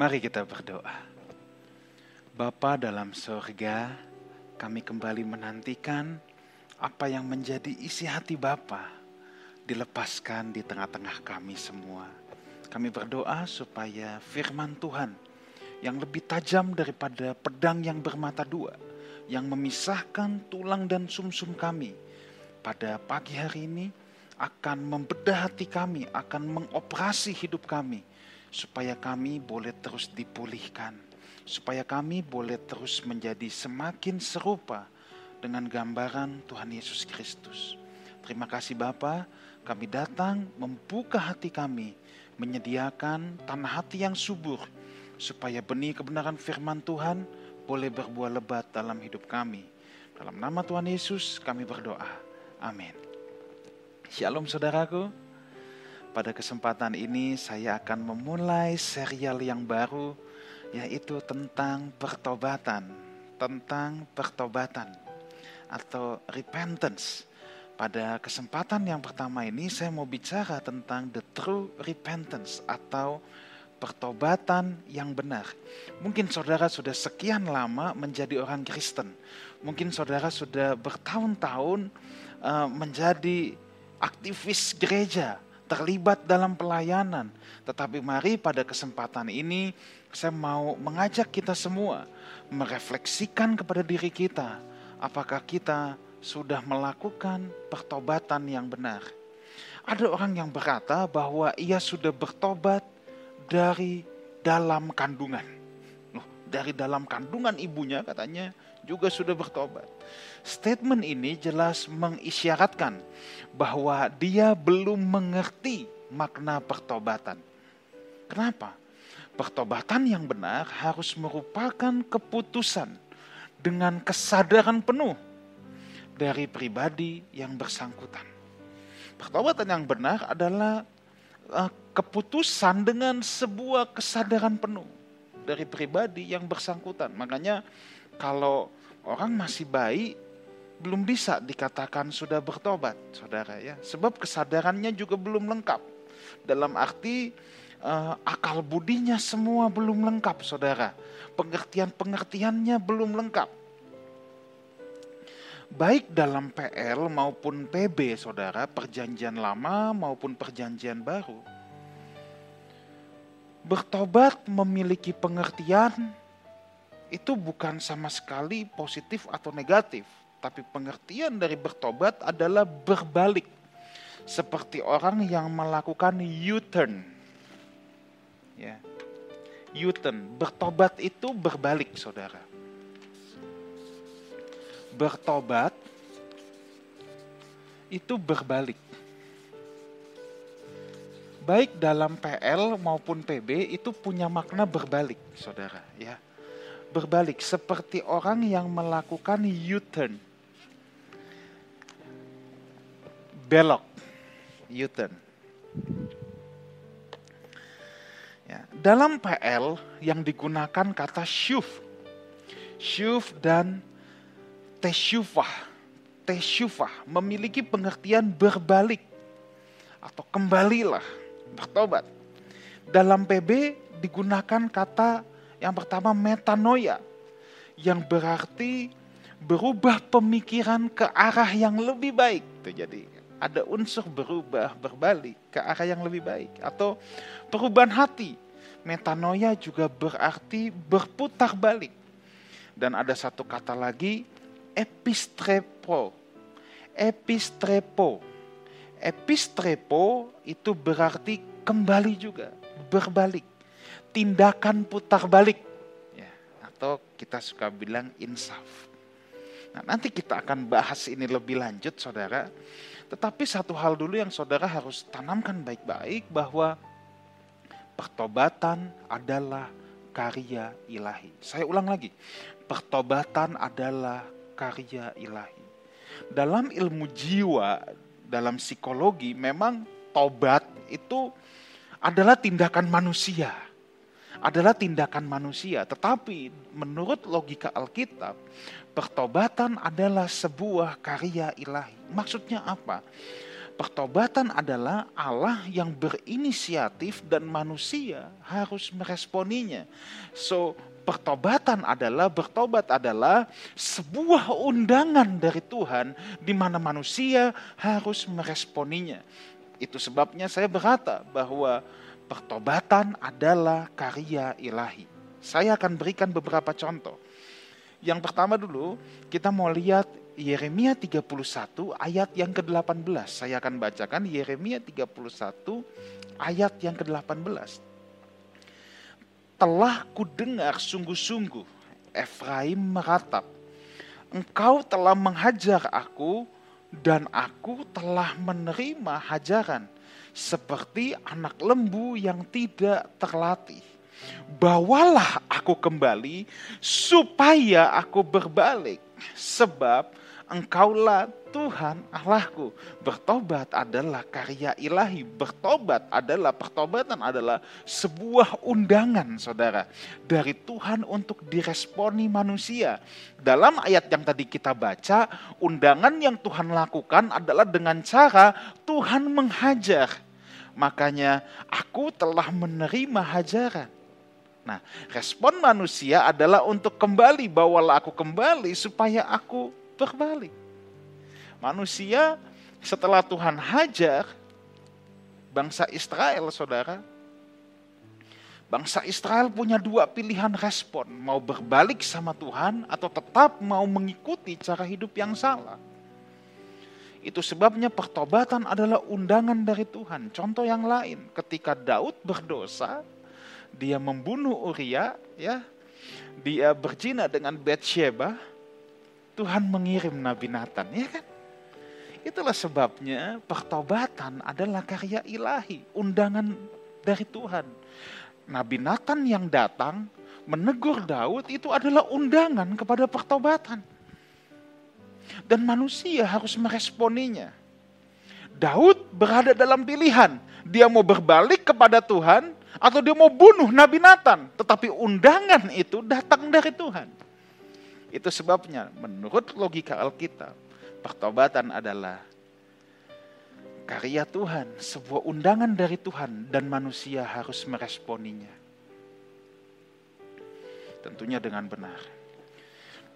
Mari kita berdoa. Bapa dalam sorga, kami kembali menantikan apa yang menjadi isi hati Bapa dilepaskan di tengah-tengah kami semua. Kami berdoa supaya firman Tuhan yang lebih tajam daripada pedang yang bermata dua, yang memisahkan tulang dan sumsum kami, pada pagi hari ini akan membedah hati kami, akan mengoperasi hidup kami, supaya kami boleh terus dipulihkan, supaya kami boleh terus menjadi semakin serupa dengan gambaran Tuhan Yesus Kristus. Terima kasih Bapa, kami datang membuka hati kami, menyediakan tanah hati yang subur, supaya benih kebenaran firman Tuhan boleh berbuah lebat dalam hidup kami. Dalam nama Tuhan Yesus kami berdoa. Amin. Shalom saudaraku. Pada kesempatan ini saya akan memulai serial yang baru yaitu tentang pertobatan, tentang pertobatan atau repentance. Pada kesempatan yang pertama ini saya mau bicara tentang the true repentance atau pertobatan yang benar. Mungkin saudara sudah sekian lama menjadi orang Kristen. Mungkin saudara sudah bertahun-tahun uh, menjadi aktivis gereja, terlibat dalam pelayanan. Tetapi mari pada kesempatan ini saya mau mengajak kita semua merefleksikan kepada diri kita, apakah kita sudah melakukan pertobatan yang benar. Ada orang yang berkata bahwa ia sudah bertobat dari dalam kandungan. Dari dalam kandungan ibunya katanya juga sudah bertobat. Statement ini jelas mengisyaratkan bahwa dia belum mengerti makna pertobatan. Kenapa? Pertobatan yang benar harus merupakan keputusan dengan kesadaran penuh dari pribadi yang bersangkutan. Pertobatan yang benar adalah uh, keputusan dengan sebuah kesadaran penuh dari pribadi yang bersangkutan. Makanya kalau orang masih baik belum bisa dikatakan sudah bertobat, saudara ya. Sebab kesadarannya juga belum lengkap. Dalam arti uh, akal budinya semua belum lengkap, saudara. Pengertian-pengertiannya belum lengkap. Baik dalam PL maupun PB, saudara, perjanjian lama maupun perjanjian baru. Bertobat memiliki pengertian itu bukan sama sekali positif atau negatif, tapi pengertian dari bertobat adalah berbalik. Seperti orang yang melakukan U-turn. Ya. U-turn, bertobat itu berbalik, Saudara. Bertobat itu berbalik. Baik dalam PL maupun PB itu punya makna berbalik, Saudara, ya berbalik seperti orang yang melakukan U-turn. Belok, U-turn. Ya, dalam PL yang digunakan kata syuf. Syuf dan tesyufah. Tesyufah memiliki pengertian berbalik atau kembalilah, bertobat. Dalam PB digunakan kata yang pertama metanoia, yang berarti berubah pemikiran ke arah yang lebih baik. Jadi ada unsur berubah, berbalik ke arah yang lebih baik. Atau perubahan hati. Metanoia juga berarti berputar balik. Dan ada satu kata lagi, epistrepo. Epistrepo. Epistrepo itu berarti kembali juga, berbalik tindakan putar balik. Ya, atau kita suka bilang insaf. Nah, nanti kita akan bahas ini lebih lanjut saudara. Tetapi satu hal dulu yang saudara harus tanamkan baik-baik bahwa pertobatan adalah karya ilahi. Saya ulang lagi, pertobatan adalah karya ilahi. Dalam ilmu jiwa, dalam psikologi memang tobat itu adalah tindakan manusia adalah tindakan manusia. Tetapi menurut logika Alkitab, pertobatan adalah sebuah karya ilahi. Maksudnya apa? Pertobatan adalah Allah yang berinisiatif dan manusia harus meresponinya. So, pertobatan adalah bertobat adalah sebuah undangan dari Tuhan di mana manusia harus meresponinya. Itu sebabnya saya berkata bahwa pertobatan adalah karya ilahi. Saya akan berikan beberapa contoh. Yang pertama dulu, kita mau lihat Yeremia 31 ayat yang ke-18. Saya akan bacakan Yeremia 31 ayat yang ke-18. Telah kudengar sungguh-sungguh Efraim meratap. Engkau telah menghajar aku dan aku telah menerima hajaran seperti anak lembu yang tidak terlatih. Bawalah aku kembali supaya aku berbalik sebab engkaulah Tuhan Allahku. Bertobat adalah karya ilahi. Bertobat adalah pertobatan adalah sebuah undangan saudara. Dari Tuhan untuk diresponi manusia. Dalam ayat yang tadi kita baca, undangan yang Tuhan lakukan adalah dengan cara Tuhan menghajar. Makanya aku telah menerima hajaran. Nah, respon manusia adalah untuk kembali, bawalah aku kembali supaya aku berbalik. Manusia setelah Tuhan hajar bangsa Israel, saudara, bangsa Israel punya dua pilihan respon, mau berbalik sama Tuhan atau tetap mau mengikuti cara hidup yang salah. Itu sebabnya pertobatan adalah undangan dari Tuhan. Contoh yang lain, ketika Daud berdosa, dia membunuh Uria, ya, dia berzina dengan Bathsheba, Tuhan mengirim Nabi Nathan, ya kan? Itulah sebabnya pertobatan adalah karya ilahi, undangan dari Tuhan. Nabi Nathan yang datang menegur Daud itu adalah undangan kepada pertobatan. Dan manusia harus meresponinya. Daud berada dalam pilihan. Dia mau berbalik kepada Tuhan atau dia mau bunuh Nabi Nathan. Tetapi undangan itu datang dari Tuhan. Itu sebabnya menurut logika Alkitab, pertobatan adalah karya Tuhan, sebuah undangan dari Tuhan dan manusia harus meresponinya. Tentunya dengan benar.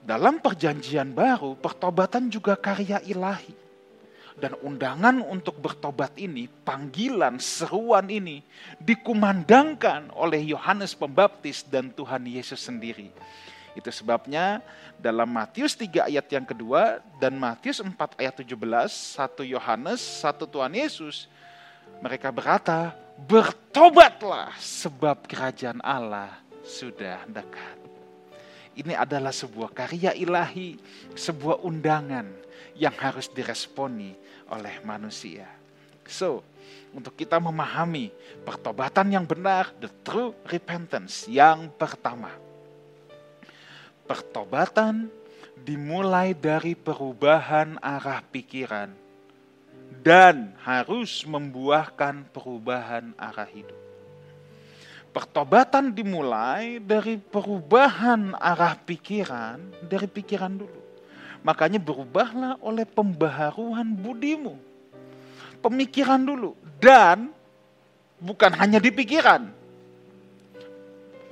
Dalam perjanjian baru, pertobatan juga karya ilahi. Dan undangan untuk bertobat ini, panggilan, seruan ini, dikumandangkan oleh Yohanes Pembaptis dan Tuhan Yesus sendiri. Itu sebabnya dalam Matius 3 ayat yang kedua dan Matius 4 ayat 17, satu Yohanes, satu Tuhan Yesus, mereka berkata, bertobatlah sebab kerajaan Allah sudah dekat. Ini adalah sebuah karya ilahi, sebuah undangan yang harus diresponi oleh manusia. So, untuk kita memahami pertobatan yang benar, the true repentance yang pertama Pertobatan dimulai dari perubahan arah pikiran dan harus membuahkan perubahan arah hidup. Pertobatan dimulai dari perubahan arah pikiran, dari pikiran dulu. Makanya berubahlah oleh pembaharuan budimu. Pemikiran dulu. Dan bukan hanya di pikiran.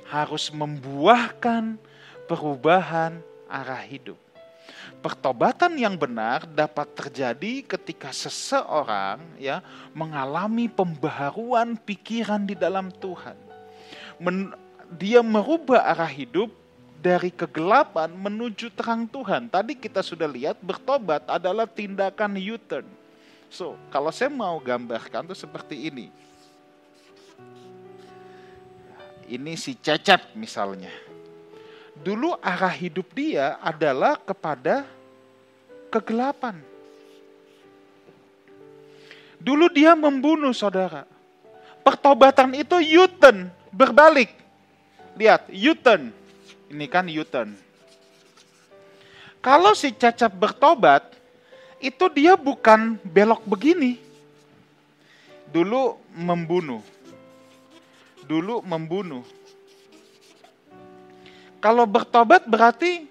Harus membuahkan perubahan arah hidup. Pertobatan yang benar dapat terjadi ketika seseorang ya mengalami pembaharuan pikiran di dalam Tuhan. Men, dia merubah arah hidup dari kegelapan menuju terang Tuhan. Tadi kita sudah lihat bertobat adalah tindakan U-turn. So, kalau saya mau gambarkan tuh seperti ini. Ini si Cecep misalnya dulu arah hidup dia adalah kepada kegelapan. Dulu dia membunuh saudara. Pertobatan itu Yuten berbalik. Lihat, Yuten. Ini kan Yuten. Kalau si cacat bertobat, itu dia bukan belok begini. Dulu membunuh. Dulu membunuh kalau bertobat berarti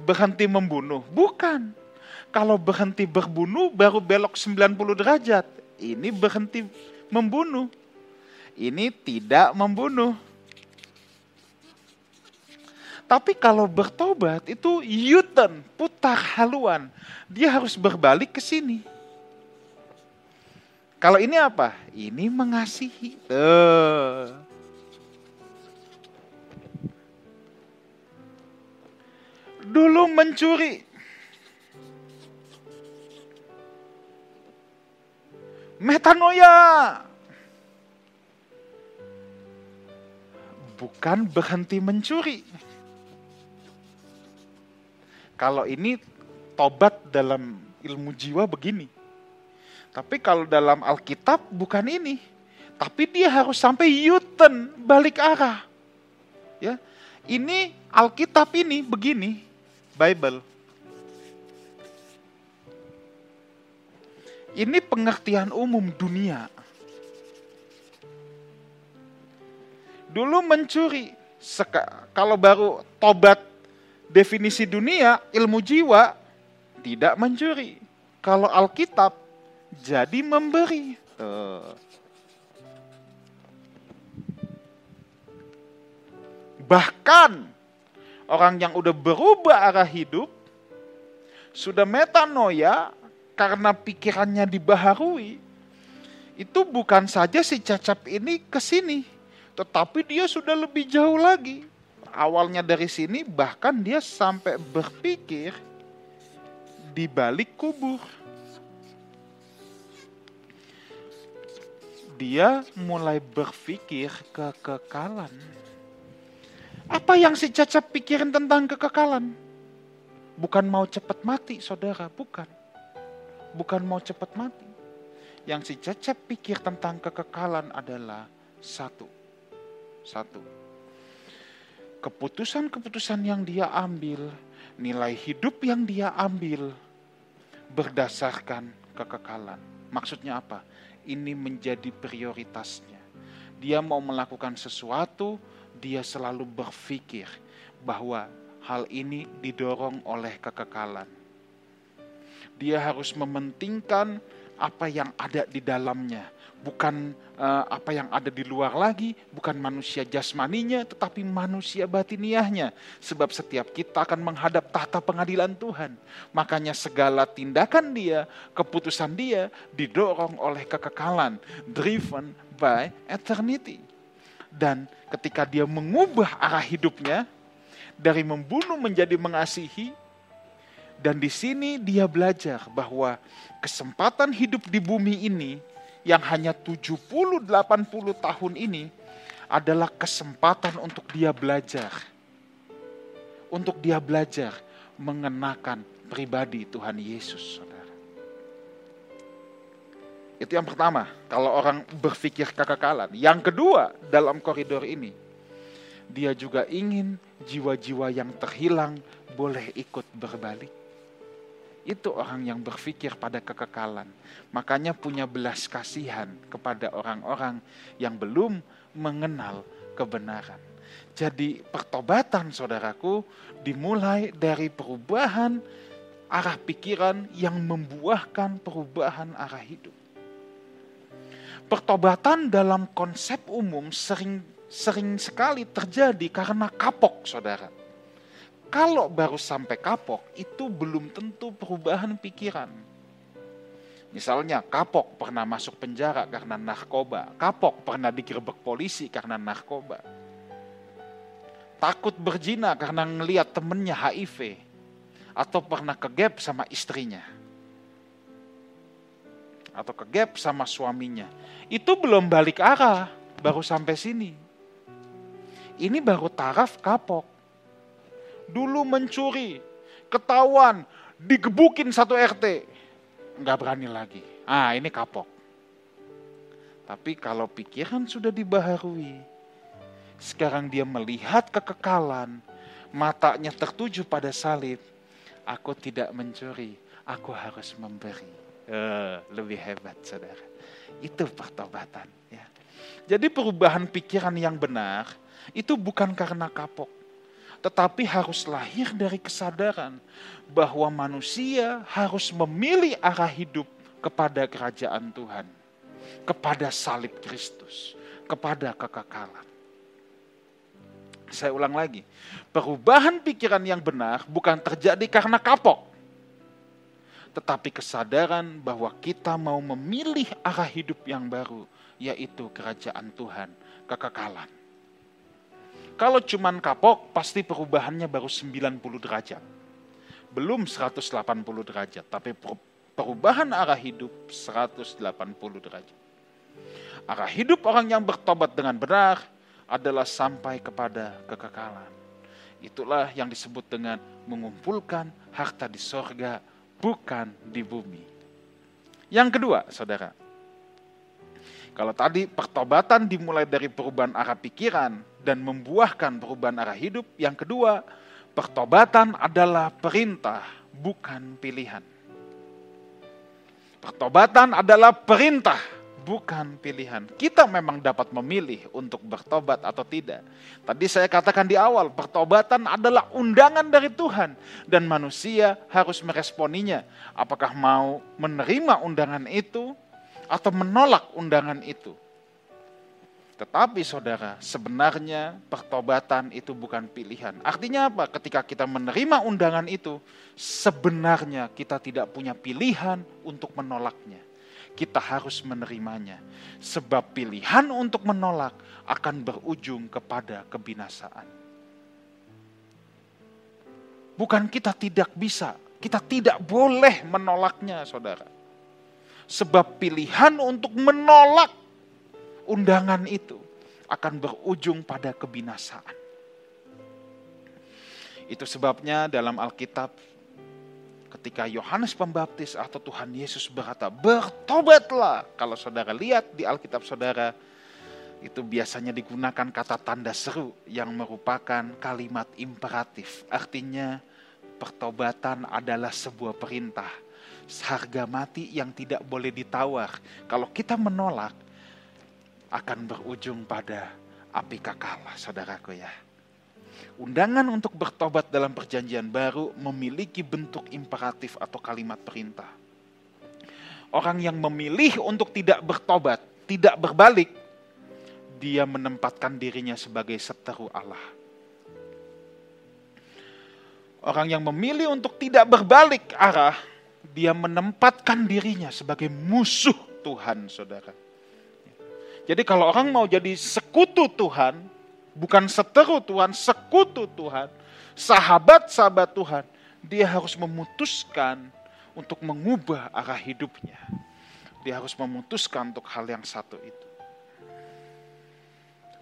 berhenti membunuh. Bukan. Kalau berhenti berbunuh baru belok 90 derajat. ini berhenti membunuh. Ini tidak membunuh. Tapi kalau bertobat itu yuten, putar haluan. Dia harus berbalik ke sini. Kalau ini apa? Ini mengasihi. Tuh. Dulu mencuri. Metanoia. Bukan berhenti mencuri kalau ini tobat dalam ilmu jiwa begini. Tapi kalau dalam Alkitab bukan ini. Tapi dia harus sampai yuten balik arah. Ya. Ini Alkitab ini begini, Bible. Ini pengertian umum dunia. Dulu mencuri, Seka, kalau baru tobat definisi dunia, ilmu jiwa tidak mencuri. Kalau Alkitab jadi memberi. Tuh. Bahkan orang yang udah berubah arah hidup sudah metanoia karena pikirannya dibaharui. Itu bukan saja si cacap ini ke sini, tetapi dia sudah lebih jauh lagi awalnya dari sini bahkan dia sampai berpikir di balik kubur. Dia mulai berpikir kekekalan. Apa yang si Cacap pikirin tentang kekekalan? Bukan mau cepat mati, saudara, bukan. Bukan mau cepat mati. Yang si Cacap pikir tentang kekekalan adalah satu. Satu keputusan-keputusan yang dia ambil, nilai hidup yang dia ambil berdasarkan kekekalan. Maksudnya apa? Ini menjadi prioritasnya. Dia mau melakukan sesuatu, dia selalu berpikir bahwa hal ini didorong oleh kekekalan. Dia harus mementingkan apa yang ada di dalamnya, bukan uh, apa yang ada di luar lagi, bukan manusia jasmaninya, tetapi manusia batiniahnya. Sebab setiap kita akan menghadap tahta pengadilan Tuhan. Makanya segala tindakan dia, keputusan dia didorong oleh kekekalan, driven by eternity. Dan ketika dia mengubah arah hidupnya dari membunuh menjadi mengasihi, dan di sini dia belajar bahwa kesempatan hidup di bumi ini yang hanya 70-80 tahun ini adalah kesempatan untuk dia belajar. Untuk dia belajar mengenakan pribadi Tuhan Yesus, saudara. Itu yang pertama, kalau orang berpikir kekekalan. Yang kedua, dalam koridor ini, dia juga ingin jiwa-jiwa yang terhilang boleh ikut berbalik. Itu orang yang berpikir pada kekekalan. Makanya punya belas kasihan kepada orang-orang yang belum mengenal kebenaran. Jadi pertobatan saudaraku dimulai dari perubahan arah pikiran yang membuahkan perubahan arah hidup. Pertobatan dalam konsep umum sering sering sekali terjadi karena kapok saudara kalau baru sampai kapok, itu belum tentu perubahan pikiran. Misalnya kapok pernah masuk penjara karena narkoba, kapok pernah digerebek polisi karena narkoba. Takut berzina karena ngeliat temennya HIV, atau pernah kegap sama istrinya, atau kegap sama suaminya. Itu belum balik arah, baru sampai sini. Ini baru taraf kapok dulu mencuri, ketahuan, digebukin satu RT. Nggak berani lagi. Ah ini kapok. Tapi kalau pikiran sudah dibaharui, sekarang dia melihat kekekalan, matanya tertuju pada salib. Aku tidak mencuri, aku harus memberi. Lebih hebat saudara. Itu pertobatan. Ya. Jadi perubahan pikiran yang benar itu bukan karena kapok tetapi harus lahir dari kesadaran bahwa manusia harus memilih arah hidup kepada kerajaan Tuhan. kepada salib Kristus, kepada kekekalan. Saya ulang lagi, perubahan pikiran yang benar bukan terjadi karena kapok, tetapi kesadaran bahwa kita mau memilih arah hidup yang baru, yaitu kerajaan Tuhan, kekekalan. Kalau cuman kapok, pasti perubahannya baru 90 derajat. Belum 180 derajat, tapi perubahan arah hidup 180 derajat. Arah hidup orang yang bertobat dengan benar adalah sampai kepada kekekalan. Itulah yang disebut dengan mengumpulkan harta di sorga, bukan di bumi. Yang kedua, saudara, kalau tadi pertobatan dimulai dari perubahan arah pikiran dan membuahkan perubahan arah hidup, yang kedua, pertobatan adalah perintah, bukan pilihan. Pertobatan adalah perintah, bukan pilihan. Kita memang dapat memilih untuk bertobat atau tidak. Tadi saya katakan di awal, pertobatan adalah undangan dari Tuhan dan manusia harus meresponinya. Apakah mau menerima undangan itu atau menolak undangan itu? Tetapi saudara, sebenarnya pertobatan itu bukan pilihan. Artinya apa? Ketika kita menerima undangan itu, sebenarnya kita tidak punya pilihan untuk menolaknya. Kita harus menerimanya. Sebab pilihan untuk menolak akan berujung kepada kebinasaan. Bukan kita tidak bisa, kita tidak boleh menolaknya saudara. Sebab pilihan untuk menolak undangan itu akan berujung pada kebinasaan. Itu sebabnya dalam Alkitab ketika Yohanes Pembaptis atau Tuhan Yesus berkata, "Bertobatlah." Kalau saudara lihat di Alkitab saudara, itu biasanya digunakan kata tanda seru yang merupakan kalimat imperatif. Artinya pertobatan adalah sebuah perintah. Harga mati yang tidak boleh ditawar. Kalau kita menolak, akan berujung pada api kekal, saudaraku ya. Undangan untuk bertobat dalam perjanjian baru memiliki bentuk imperatif atau kalimat perintah. Orang yang memilih untuk tidak bertobat, tidak berbalik, dia menempatkan dirinya sebagai seteru Allah. Orang yang memilih untuk tidak berbalik arah, dia menempatkan dirinya sebagai musuh Tuhan, saudara. Jadi kalau orang mau jadi sekutu Tuhan, bukan seteru Tuhan, sekutu Tuhan, sahabat-sahabat Tuhan, dia harus memutuskan untuk mengubah arah hidupnya. Dia harus memutuskan untuk hal yang satu itu.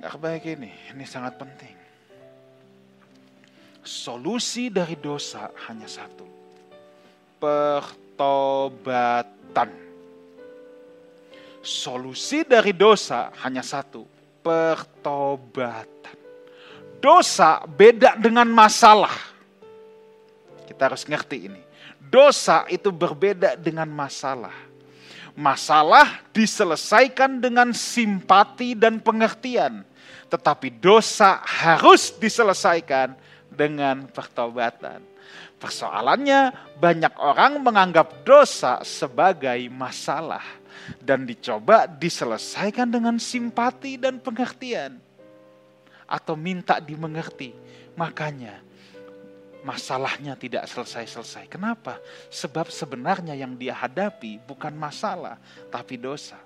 Gak baik ini, ini sangat penting. Solusi dari dosa hanya satu. Pertobatan Solusi dari dosa hanya satu, pertobatan. Dosa beda dengan masalah. Kita harus ngerti ini. Dosa itu berbeda dengan masalah. Masalah diselesaikan dengan simpati dan pengertian, tetapi dosa harus diselesaikan dengan pertobatan. Persoalannya, banyak orang menganggap dosa sebagai masalah dan dicoba diselesaikan dengan simpati dan pengertian atau minta dimengerti. Makanya masalahnya tidak selesai-selesai. Kenapa? Sebab sebenarnya yang dia hadapi bukan masalah, tapi dosa.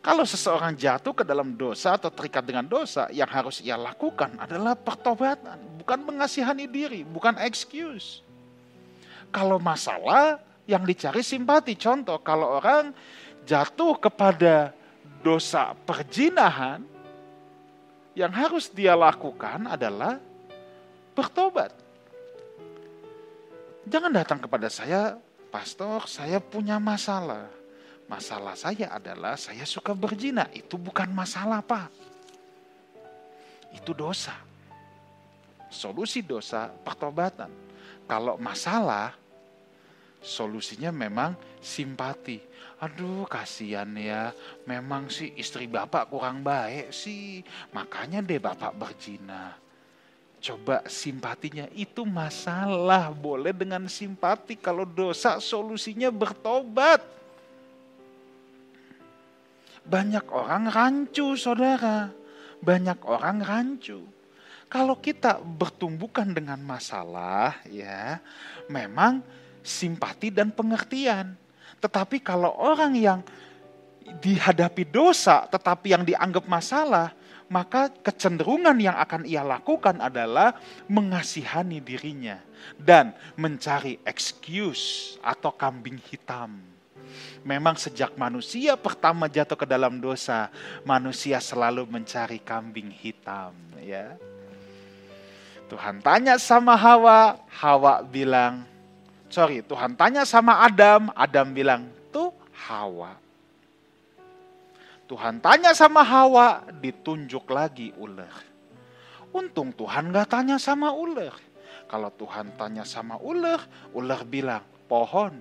Kalau seseorang jatuh ke dalam dosa atau terikat dengan dosa, yang harus ia lakukan adalah pertobatan, bukan mengasihani diri, bukan excuse. Kalau masalah, yang dicari simpati. Contoh, kalau orang jatuh kepada dosa perjinahan, yang harus dia lakukan adalah bertobat. Jangan datang kepada saya, pastor, saya punya masalah. Masalah saya adalah saya suka berzina. Itu bukan masalah, Pak. Itu dosa. Solusi dosa pertobatan. Kalau masalah solusinya memang simpati. Aduh kasihan ya, memang sih istri bapak kurang baik sih, makanya deh bapak berzina. Coba simpatinya itu masalah, boleh dengan simpati kalau dosa solusinya bertobat. banyak orang rancu saudara. Banyak orang rancu. Kalau kita bertumbukan dengan masalah ya memang simpati dan pengertian. Tetapi kalau orang yang dihadapi dosa tetapi yang dianggap masalah, maka kecenderungan yang akan ia lakukan adalah mengasihani dirinya dan mencari excuse atau kambing hitam. Memang sejak manusia pertama jatuh ke dalam dosa, manusia selalu mencari kambing hitam, ya. Tuhan tanya sama Hawa, Hawa bilang, sorry, Tuhan tanya sama Adam, Adam bilang, tuh Hawa. Tuhan tanya sama Hawa, ditunjuk lagi ular. Untung Tuhan gak tanya sama ular. Kalau Tuhan tanya sama ular, ular bilang, pohon.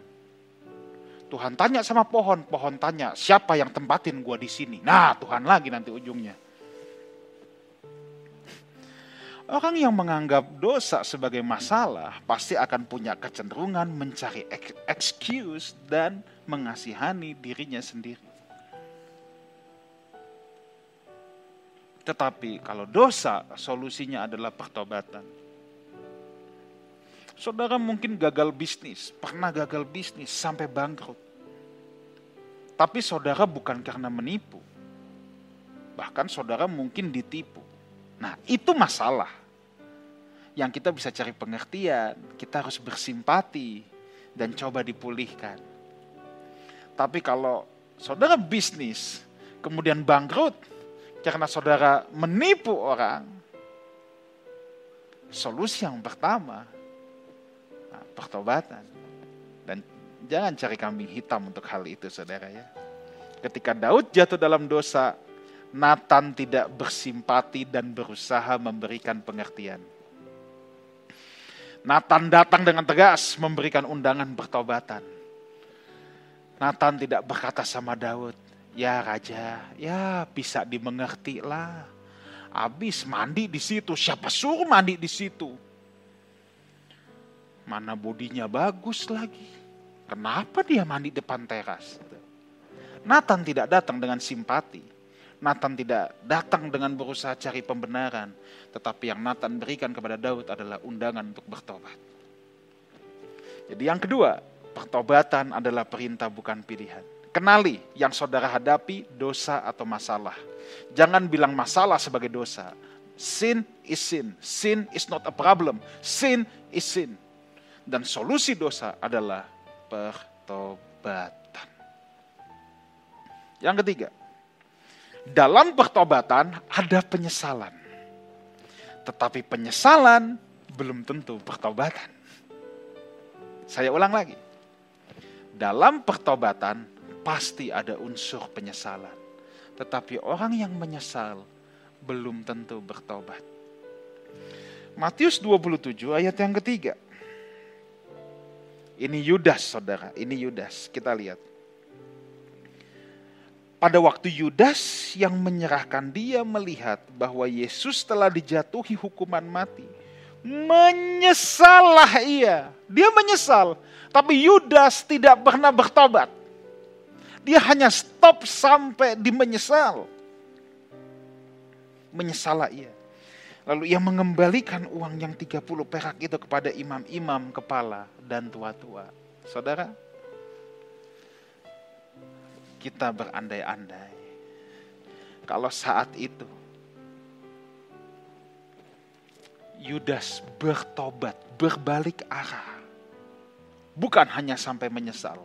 Tuhan tanya sama pohon, pohon tanya, siapa yang tempatin gua di sini? Nah, Tuhan lagi nanti ujungnya. Orang yang menganggap dosa sebagai masalah pasti akan punya kecenderungan mencari excuse dan mengasihani dirinya sendiri. Tetapi kalau dosa, solusinya adalah pertobatan. Saudara mungkin gagal bisnis, pernah gagal bisnis sampai bangkrut. Tapi saudara bukan karena menipu. Bahkan saudara mungkin ditipu. Nah, itu masalah. Yang kita bisa cari pengertian, kita harus bersimpati dan coba dipulihkan. Tapi kalau saudara bisnis, kemudian bangkrut, karena saudara menipu orang, solusi yang pertama, nah, pertobatan. Dan jangan cari kambing hitam untuk hal itu saudara ya. Ketika Daud jatuh dalam dosa, Nathan tidak bersimpati dan berusaha memberikan pengertian. Nathan datang dengan tegas memberikan undangan pertobatan. Nathan tidak berkata sama Daud, Ya raja, ya bisa dimengerti lah. Habis mandi di situ, siapa suruh mandi di situ? Mana bodinya bagus lagi. Kenapa dia mandi depan teras? Nathan tidak datang dengan simpati. Nathan tidak datang dengan berusaha cari pembenaran. Tetapi yang Nathan berikan kepada Daud adalah undangan untuk bertobat. Jadi yang kedua, pertobatan adalah perintah bukan pilihan. Kenali yang saudara hadapi dosa atau masalah. Jangan bilang masalah sebagai dosa. Sin is sin. Sin is not a problem. Sin is sin. Dan solusi dosa adalah pertobatan. Yang ketiga, dalam pertobatan ada penyesalan. Tetapi penyesalan belum tentu pertobatan. Saya ulang lagi. Dalam pertobatan pasti ada unsur penyesalan. Tetapi orang yang menyesal belum tentu bertobat. Matius 27 ayat yang ketiga. Ini Yudas saudara, ini Yudas. Kita lihat. Pada waktu Yudas yang menyerahkan dia melihat bahwa Yesus telah dijatuhi hukuman mati. Menyesallah ia. Dia menyesal. Tapi Yudas tidak pernah bertobat. Dia hanya stop sampai di menyesal. Menyesalah ia. Lalu ia mengembalikan uang yang 30 perak itu kepada imam-imam kepala dan tua-tua. Saudara, kita berandai-andai. Kalau saat itu Yudas bertobat, berbalik arah. Bukan hanya sampai menyesal,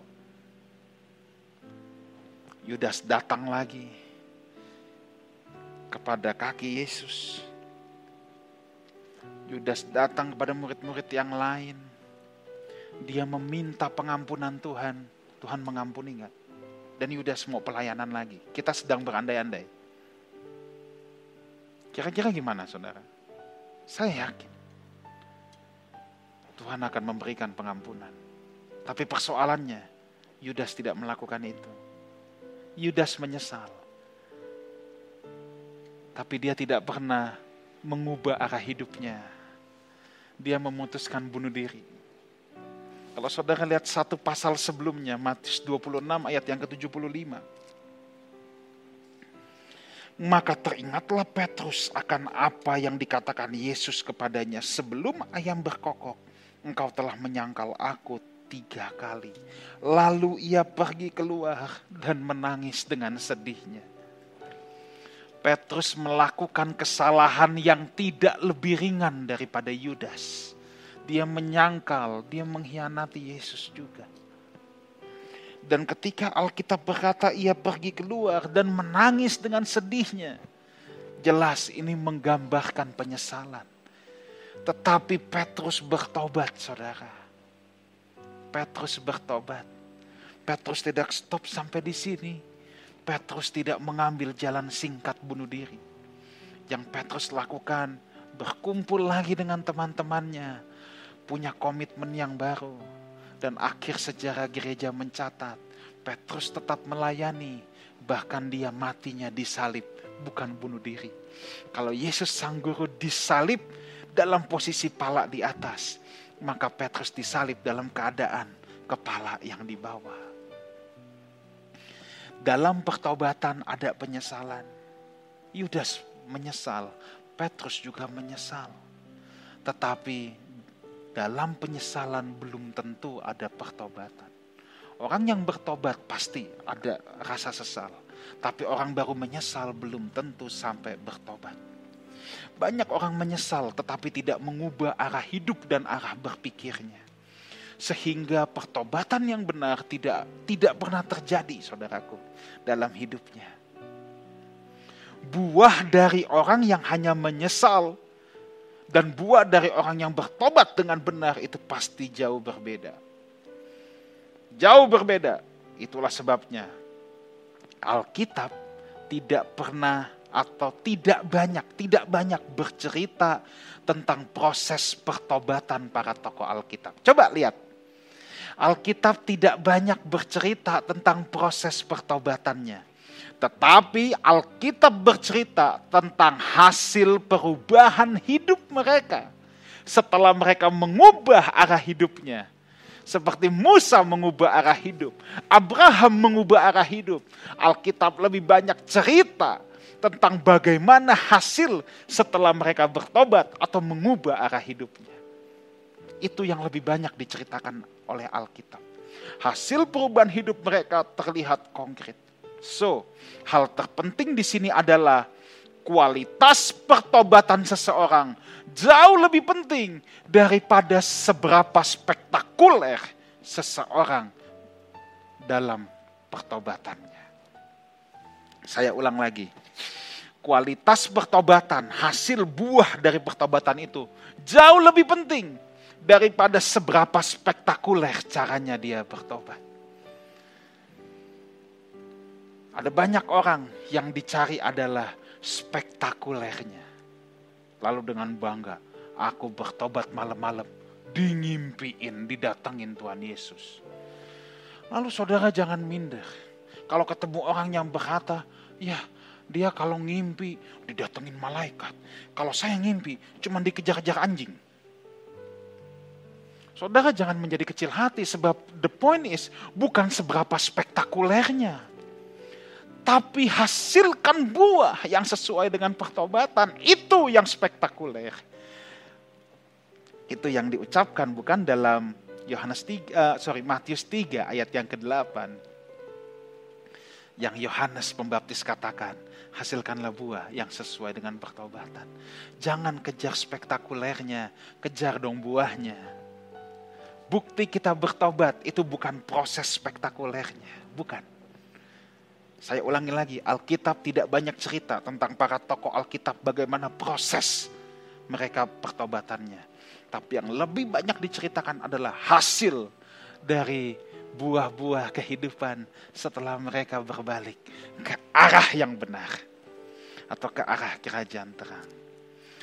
Yudas datang lagi kepada kaki Yesus. Yudas datang kepada murid-murid yang lain. Dia meminta pengampunan Tuhan. Tuhan mengampuni enggak? Dan Yudas mau pelayanan lagi. Kita sedang berandai-andai. Kira-kira gimana saudara? Saya yakin. Tuhan akan memberikan pengampunan. Tapi persoalannya, Yudas tidak melakukan itu. Yudas menyesal. Tapi dia tidak pernah mengubah arah hidupnya. Dia memutuskan bunuh diri. Kalau saudara lihat satu pasal sebelumnya, Matius 26 ayat yang ke-75. Maka teringatlah Petrus akan apa yang dikatakan Yesus kepadanya sebelum ayam berkokok. Engkau telah menyangkal aku tiga kali. Lalu ia pergi keluar dan menangis dengan sedihnya. Petrus melakukan kesalahan yang tidak lebih ringan daripada Yudas. Dia menyangkal, dia mengkhianati Yesus juga. Dan ketika Alkitab berkata ia pergi keluar dan menangis dengan sedihnya, jelas ini menggambarkan penyesalan. Tetapi Petrus bertobat, saudara. Petrus bertobat. Petrus tidak stop sampai di sini Petrus tidak mengambil jalan singkat bunuh diri. Yang Petrus lakukan berkumpul lagi dengan teman-temannya, punya komitmen yang baru. Dan akhir sejarah gereja mencatat, Petrus tetap melayani, bahkan dia matinya disalib, bukan bunuh diri. Kalau Yesus sang guru disalib dalam posisi pala di atas, maka Petrus disalib dalam keadaan kepala yang di bawah. Dalam pertobatan ada penyesalan. Yudas menyesal, Petrus juga menyesal. Tetapi dalam penyesalan belum tentu ada pertobatan. Orang yang bertobat pasti ada rasa sesal. Tapi orang baru menyesal belum tentu sampai bertobat. Banyak orang menyesal tetapi tidak mengubah arah hidup dan arah berpikirnya sehingga pertobatan yang benar tidak tidak pernah terjadi saudaraku dalam hidupnya. Buah dari orang yang hanya menyesal dan buah dari orang yang bertobat dengan benar itu pasti jauh berbeda. Jauh berbeda. Itulah sebabnya Alkitab tidak pernah atau tidak banyak, tidak banyak bercerita tentang proses pertobatan para tokoh Alkitab. Coba lihat Alkitab tidak banyak bercerita tentang proses pertobatannya. Tetapi Alkitab bercerita tentang hasil perubahan hidup mereka setelah mereka mengubah arah hidupnya. Seperti Musa mengubah arah hidup, Abraham mengubah arah hidup. Alkitab lebih banyak cerita tentang bagaimana hasil setelah mereka bertobat atau mengubah arah hidupnya. Itu yang lebih banyak diceritakan oleh Alkitab. Hasil perubahan hidup mereka terlihat konkret. So, hal terpenting di sini adalah kualitas pertobatan seseorang jauh lebih penting daripada seberapa spektakuler seseorang dalam pertobatannya. Saya ulang lagi. Kualitas pertobatan, hasil buah dari pertobatan itu jauh lebih penting daripada seberapa spektakuler caranya dia bertobat. Ada banyak orang yang dicari adalah spektakulernya. Lalu dengan bangga, aku bertobat malam-malam, dingimpiin, didatengin Tuhan Yesus. Lalu saudara jangan minder. Kalau ketemu orang yang berkata, ya dia kalau ngimpi didatengin malaikat. Kalau saya ngimpi cuma dikejar-kejar anjing. Saudara jangan menjadi kecil hati sebab the point is bukan seberapa spektakulernya. Tapi hasilkan buah yang sesuai dengan pertobatan. Itu yang spektakuler. Itu yang diucapkan bukan dalam Yohanes 3, uh, eh, sorry Matius 3 ayat yang ke-8. Yang Yohanes Pembaptis katakan, hasilkanlah buah yang sesuai dengan pertobatan. Jangan kejar spektakulernya, kejar dong buahnya bukti kita bertobat itu bukan proses spektakulernya, bukan. Saya ulangi lagi, Alkitab tidak banyak cerita tentang para tokoh Alkitab bagaimana proses mereka pertobatannya. Tapi yang lebih banyak diceritakan adalah hasil dari buah-buah kehidupan setelah mereka berbalik ke arah yang benar atau ke arah kerajaan terang.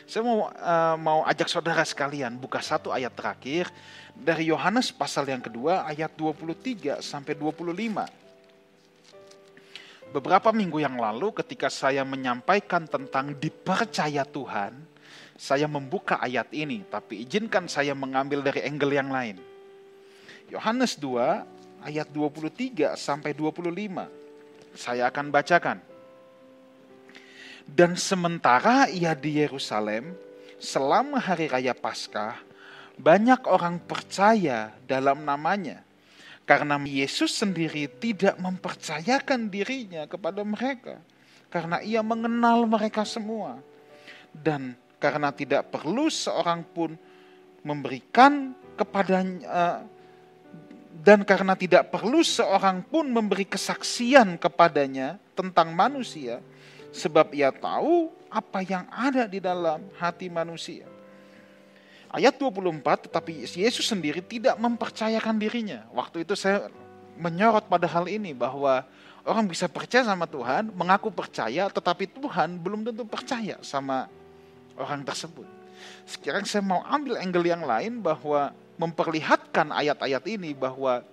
Saya mau uh, mau ajak saudara sekalian buka satu ayat terakhir dari Yohanes pasal yang kedua ayat 23 sampai 25. Beberapa minggu yang lalu ketika saya menyampaikan tentang dipercaya Tuhan, saya membuka ayat ini, tapi izinkan saya mengambil dari angle yang lain. Yohanes 2 ayat 23 sampai 25. Saya akan bacakan. Dan sementara ia di Yerusalem, selama hari raya Paskah, banyak orang percaya dalam namanya. Karena Yesus sendiri tidak mempercayakan dirinya kepada mereka. Karena ia mengenal mereka semua. Dan karena tidak perlu seorang pun memberikan kepadanya eh, dan karena tidak perlu seorang pun memberi kesaksian kepadanya tentang manusia sebab ia tahu apa yang ada di dalam hati manusia. Ayat 24 tetapi Yesus sendiri tidak mempercayakan dirinya. Waktu itu saya menyorot pada hal ini bahwa orang bisa percaya sama Tuhan, mengaku percaya tetapi Tuhan belum tentu percaya sama orang tersebut. Sekarang saya mau ambil angle yang lain bahwa memperlihatkan ayat-ayat ini bahwa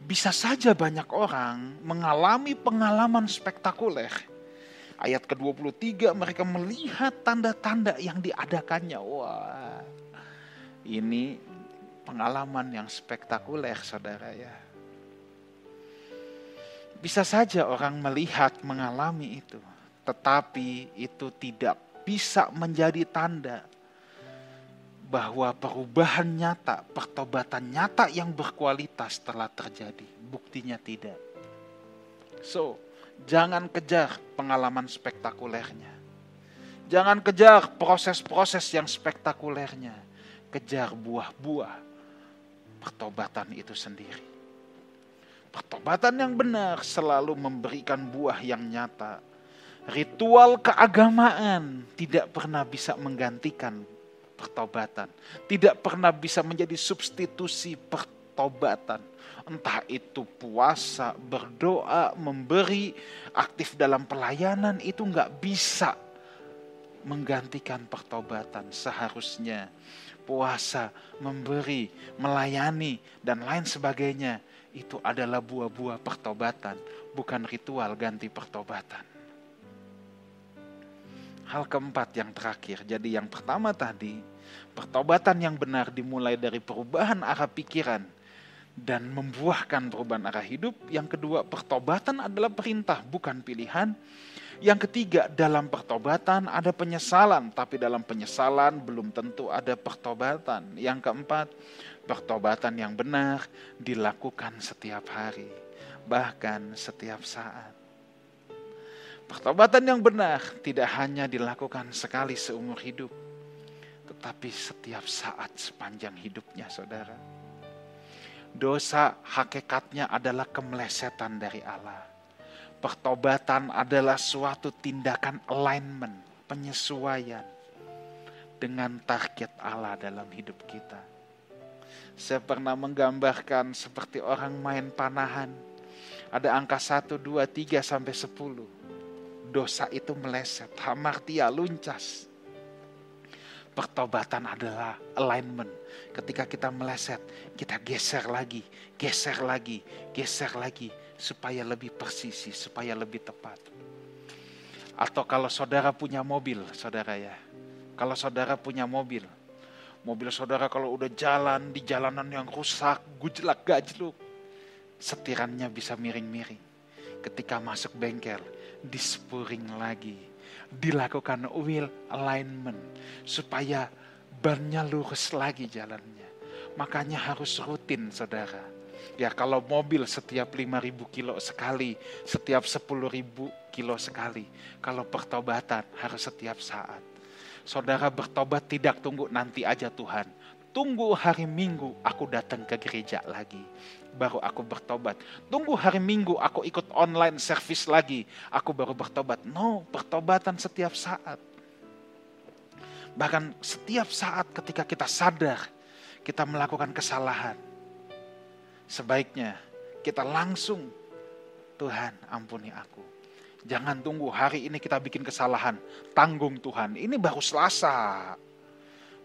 bisa saja banyak orang mengalami pengalaman spektakuler. Ayat ke-23 mereka melihat tanda-tanda yang diadakannya. Wah, ini pengalaman yang spektakuler saudara ya. Bisa saja orang melihat mengalami itu, tetapi itu tidak bisa menjadi tanda bahwa perubahan nyata, pertobatan nyata yang berkualitas telah terjadi. Buktinya tidak. So, jangan kejar pengalaman spektakulernya. Jangan kejar proses-proses yang spektakulernya. Kejar buah-buah pertobatan itu sendiri. Pertobatan yang benar selalu memberikan buah yang nyata. Ritual keagamaan tidak pernah bisa menggantikan pertobatan. Tidak pernah bisa menjadi substitusi pertobatan. Entah itu puasa, berdoa, memberi, aktif dalam pelayanan itu nggak bisa menggantikan pertobatan. Seharusnya puasa, memberi, melayani, dan lain sebagainya itu adalah buah-buah pertobatan, bukan ritual ganti pertobatan. Hal keempat yang terakhir, jadi yang pertama tadi, pertobatan yang benar dimulai dari perubahan arah pikiran dan membuahkan perubahan arah hidup. Yang kedua, pertobatan adalah perintah, bukan pilihan. Yang ketiga, dalam pertobatan ada penyesalan, tapi dalam penyesalan belum tentu ada pertobatan. Yang keempat, pertobatan yang benar dilakukan setiap hari, bahkan setiap saat. Pertobatan yang benar tidak hanya dilakukan sekali seumur hidup, tetapi setiap saat sepanjang hidupnya, saudara. Dosa hakikatnya adalah kemelesetan dari Allah. Pertobatan adalah suatu tindakan alignment, penyesuaian dengan target Allah dalam hidup kita. Saya pernah menggambarkan seperti orang main panahan. Ada angka 1, 2, 3 sampai 10 dosa itu meleset, hamartia, luncas. Pertobatan adalah alignment. Ketika kita meleset, kita geser lagi, geser lagi, geser lagi, supaya lebih persisi, supaya lebih tepat. Atau kalau saudara punya mobil, saudara ya, kalau saudara punya mobil, mobil saudara kalau udah jalan di jalanan yang rusak, gujlak gajluk, setirannya bisa miring-miring. Ketika masuk bengkel, dispuring lagi. Dilakukan wheel alignment supaya bannya lurus lagi jalannya. Makanya harus rutin saudara. Ya kalau mobil setiap 5000 kilo sekali, setiap 10.000 kilo sekali. Kalau pertobatan harus setiap saat. Saudara bertobat tidak tunggu nanti aja Tuhan. Tunggu hari Minggu aku datang ke gereja lagi baru aku bertobat. Tunggu hari Minggu aku ikut online service lagi, aku baru bertobat. No, pertobatan setiap saat. Bahkan setiap saat ketika kita sadar kita melakukan kesalahan. Sebaiknya kita langsung Tuhan ampuni aku. Jangan tunggu hari ini kita bikin kesalahan. Tanggung Tuhan. Ini baru Selasa.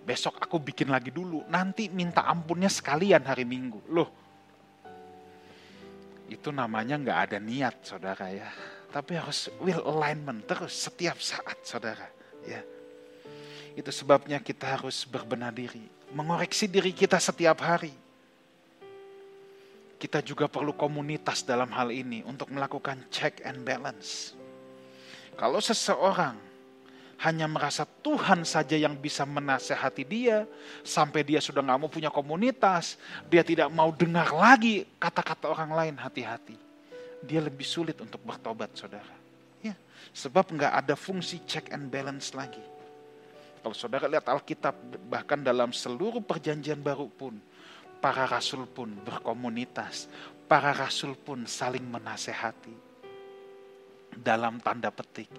Besok aku bikin lagi dulu. Nanti minta ampunnya sekalian hari Minggu. Loh, itu namanya nggak ada niat saudara ya. Tapi harus will alignment terus setiap saat saudara ya. Itu sebabnya kita harus berbenah diri, mengoreksi diri kita setiap hari. Kita juga perlu komunitas dalam hal ini untuk melakukan check and balance. Kalau seseorang hanya merasa Tuhan saja yang bisa menasehati dia, sampai dia sudah nggak mau punya komunitas, dia tidak mau dengar lagi kata-kata orang lain, hati-hati. Dia lebih sulit untuk bertobat, saudara. Ya, sebab nggak ada fungsi check and balance lagi. Kalau saudara lihat Alkitab, bahkan dalam seluruh perjanjian baru pun, para rasul pun berkomunitas, para rasul pun saling menasehati dalam tanda petik.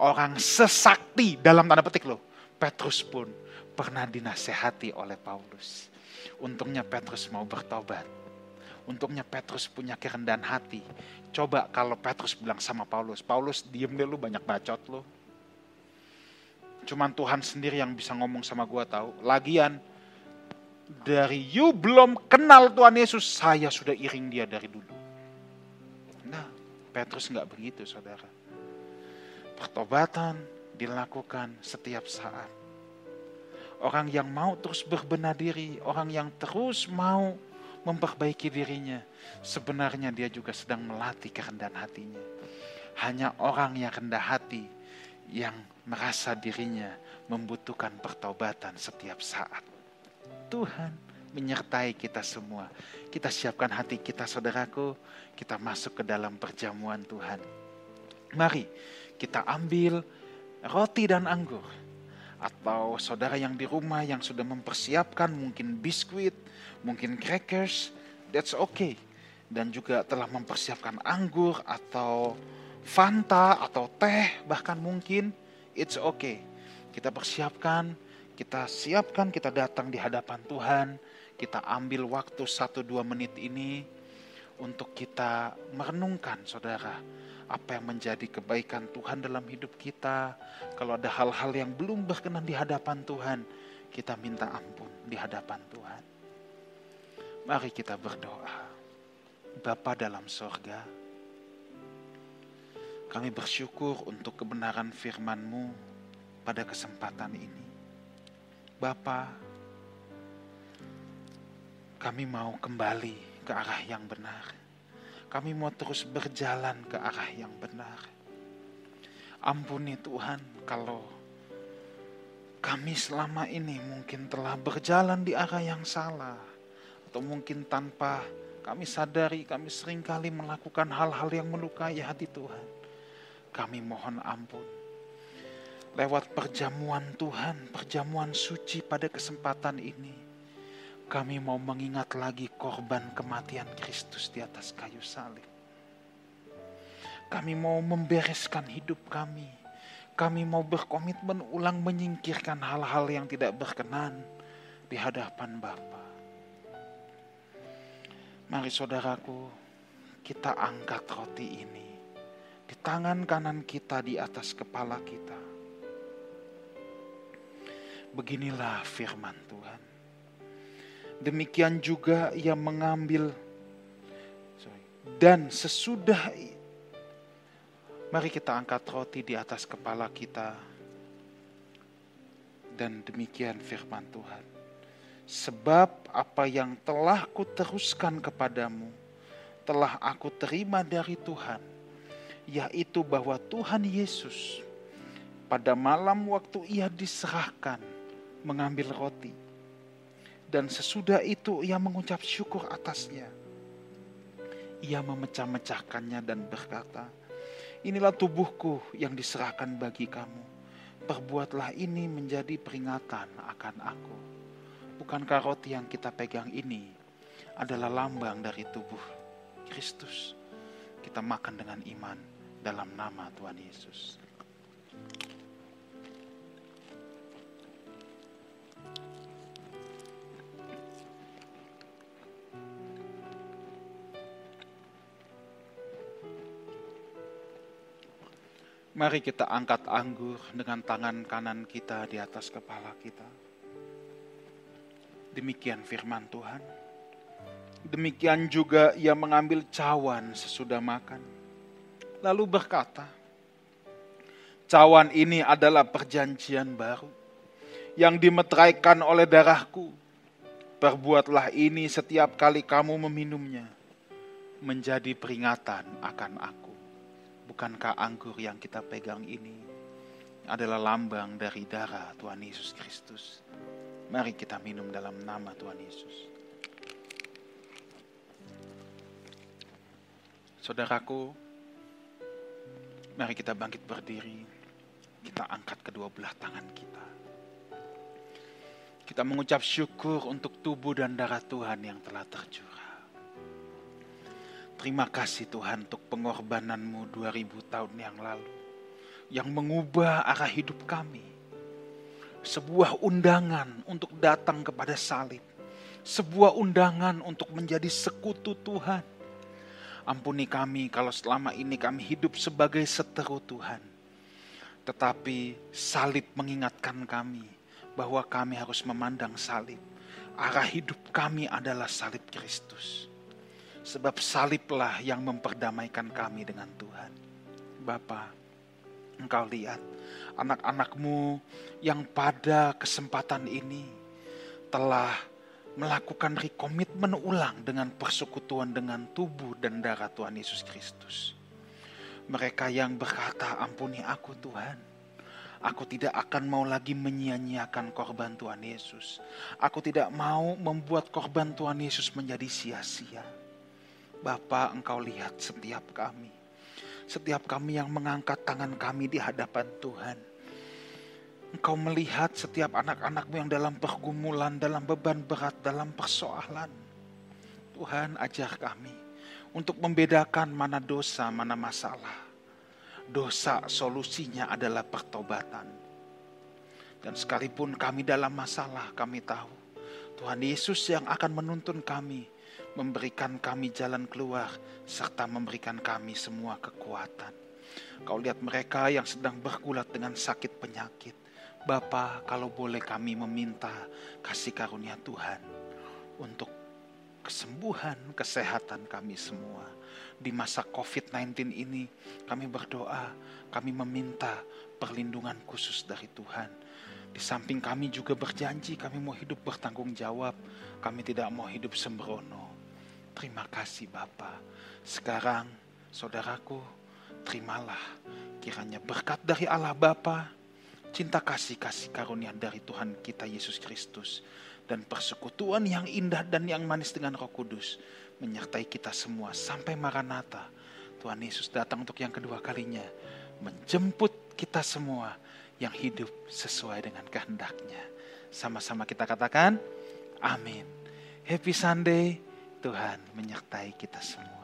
Orang sesakti dalam tanda petik loh. Petrus pun pernah dinasehati oleh Paulus. Untungnya Petrus mau bertobat. Untungnya Petrus punya kerendahan hati. Coba kalau Petrus bilang sama Paulus, Paulus diem deh lu banyak bacot lu. Cuman Tuhan sendiri yang bisa ngomong sama gua tahu. Lagian dari you belum kenal Tuhan Yesus, saya sudah iring dia dari dulu. Petrus nggak begitu saudara. Pertobatan dilakukan setiap saat. Orang yang mau terus berbenah diri, orang yang terus mau memperbaiki dirinya, sebenarnya dia juga sedang melatih kerendahan hatinya. Hanya orang yang rendah hati yang merasa dirinya membutuhkan pertobatan setiap saat. Tuhan menyertai kita semua. Kita siapkan hati kita saudaraku, kita masuk ke dalam perjamuan Tuhan. Mari kita ambil roti dan anggur. Atau saudara yang di rumah yang sudah mempersiapkan mungkin biskuit, mungkin crackers, that's okay. Dan juga telah mempersiapkan anggur atau Fanta atau teh bahkan mungkin it's okay. Kita persiapkan, kita siapkan, kita datang di hadapan Tuhan kita ambil waktu satu dua menit ini untuk kita merenungkan saudara apa yang menjadi kebaikan Tuhan dalam hidup kita. Kalau ada hal-hal yang belum berkenan di hadapan Tuhan, kita minta ampun di hadapan Tuhan. Mari kita berdoa. Bapa dalam sorga, kami bersyukur untuk kebenaran firman-Mu pada kesempatan ini. Bapa, kami mau kembali ke arah yang benar. Kami mau terus berjalan ke arah yang benar. Ampuni Tuhan kalau kami selama ini mungkin telah berjalan di arah yang salah. Atau mungkin tanpa kami sadari kami sering kali melakukan hal-hal yang melukai hati Tuhan. Kami mohon ampun. Lewat perjamuan Tuhan, perjamuan suci pada kesempatan ini kami mau mengingat lagi korban kematian Kristus di atas kayu salib. Kami mau membereskan hidup kami. Kami mau berkomitmen ulang menyingkirkan hal-hal yang tidak berkenan di hadapan Bapa. Mari saudaraku, kita angkat roti ini di tangan kanan kita di atas kepala kita. Beginilah firman Tuhan. Demikian juga ia mengambil. Dan sesudah mari kita angkat roti di atas kepala kita. Dan demikian firman Tuhan. Sebab apa yang telah kuteruskan kepadamu telah aku terima dari Tuhan, yaitu bahwa Tuhan Yesus pada malam waktu ia diserahkan mengambil roti dan sesudah itu ia mengucap syukur atasnya. Ia memecah-mecahkannya dan berkata, Inilah tubuhku yang diserahkan bagi kamu. Perbuatlah ini menjadi peringatan akan aku. Bukankah roti yang kita pegang ini adalah lambang dari tubuh Kristus? Kita makan dengan iman dalam nama Tuhan Yesus. Mari kita angkat anggur dengan tangan kanan kita di atas kepala kita. Demikian firman Tuhan. Demikian juga ia mengambil cawan sesudah makan. Lalu berkata, cawan ini adalah perjanjian baru yang dimeteraikan oleh darahku. Perbuatlah ini setiap kali kamu meminumnya menjadi peringatan akan aku. Bukankah anggur yang kita pegang ini adalah lambang dari darah Tuhan Yesus Kristus? Mari kita minum dalam nama Tuhan Yesus. Saudaraku, mari kita bangkit berdiri. Kita angkat kedua belah tangan kita. Kita mengucap syukur untuk tubuh dan darah Tuhan yang telah tercurah. Terima kasih Tuhan untuk pengorbananmu 2000 tahun yang lalu. Yang mengubah arah hidup kami. Sebuah undangan untuk datang kepada salib. Sebuah undangan untuk menjadi sekutu Tuhan. Ampuni kami kalau selama ini kami hidup sebagai seteru Tuhan. Tetapi salib mengingatkan kami bahwa kami harus memandang salib. Arah hidup kami adalah salib Kristus Sebab saliblah yang memperdamaikan kami dengan Tuhan. Bapa, engkau lihat anak-anakmu yang pada kesempatan ini telah melakukan rekomitmen ulang dengan persekutuan dengan tubuh dan darah Tuhan Yesus Kristus. Mereka yang berkata, ampuni aku Tuhan. Aku tidak akan mau lagi menyia-nyiakan korban Tuhan Yesus. Aku tidak mau membuat korban Tuhan Yesus menjadi sia-sia Bapa, Engkau lihat setiap kami. Setiap kami yang mengangkat tangan kami di hadapan Tuhan. Engkau melihat setiap anak-anakmu yang dalam pergumulan, dalam beban berat, dalam persoalan. Tuhan ajar kami untuk membedakan mana dosa, mana masalah. Dosa solusinya adalah pertobatan. Dan sekalipun kami dalam masalah, kami tahu Tuhan Yesus yang akan menuntun kami memberikan kami jalan keluar, serta memberikan kami semua kekuatan. Kau lihat mereka yang sedang bergulat dengan sakit penyakit. Bapa, kalau boleh kami meminta kasih karunia Tuhan untuk kesembuhan, kesehatan kami semua. Di masa COVID-19 ini kami berdoa, kami meminta perlindungan khusus dari Tuhan. Di samping kami juga berjanji kami mau hidup bertanggung jawab. Kami tidak mau hidup sembrono. Terima kasih Bapa. Sekarang saudaraku, terimalah kiranya berkat dari Allah Bapa, cinta kasih kasih karunia dari Tuhan kita Yesus Kristus dan persekutuan yang indah dan yang manis dengan Roh Kudus menyertai kita semua sampai Maranatha. Tuhan Yesus datang untuk yang kedua kalinya menjemput kita semua yang hidup sesuai dengan kehendaknya. Sama-sama kita katakan, amin. Happy Sunday. Tuhan menyertai kita semua.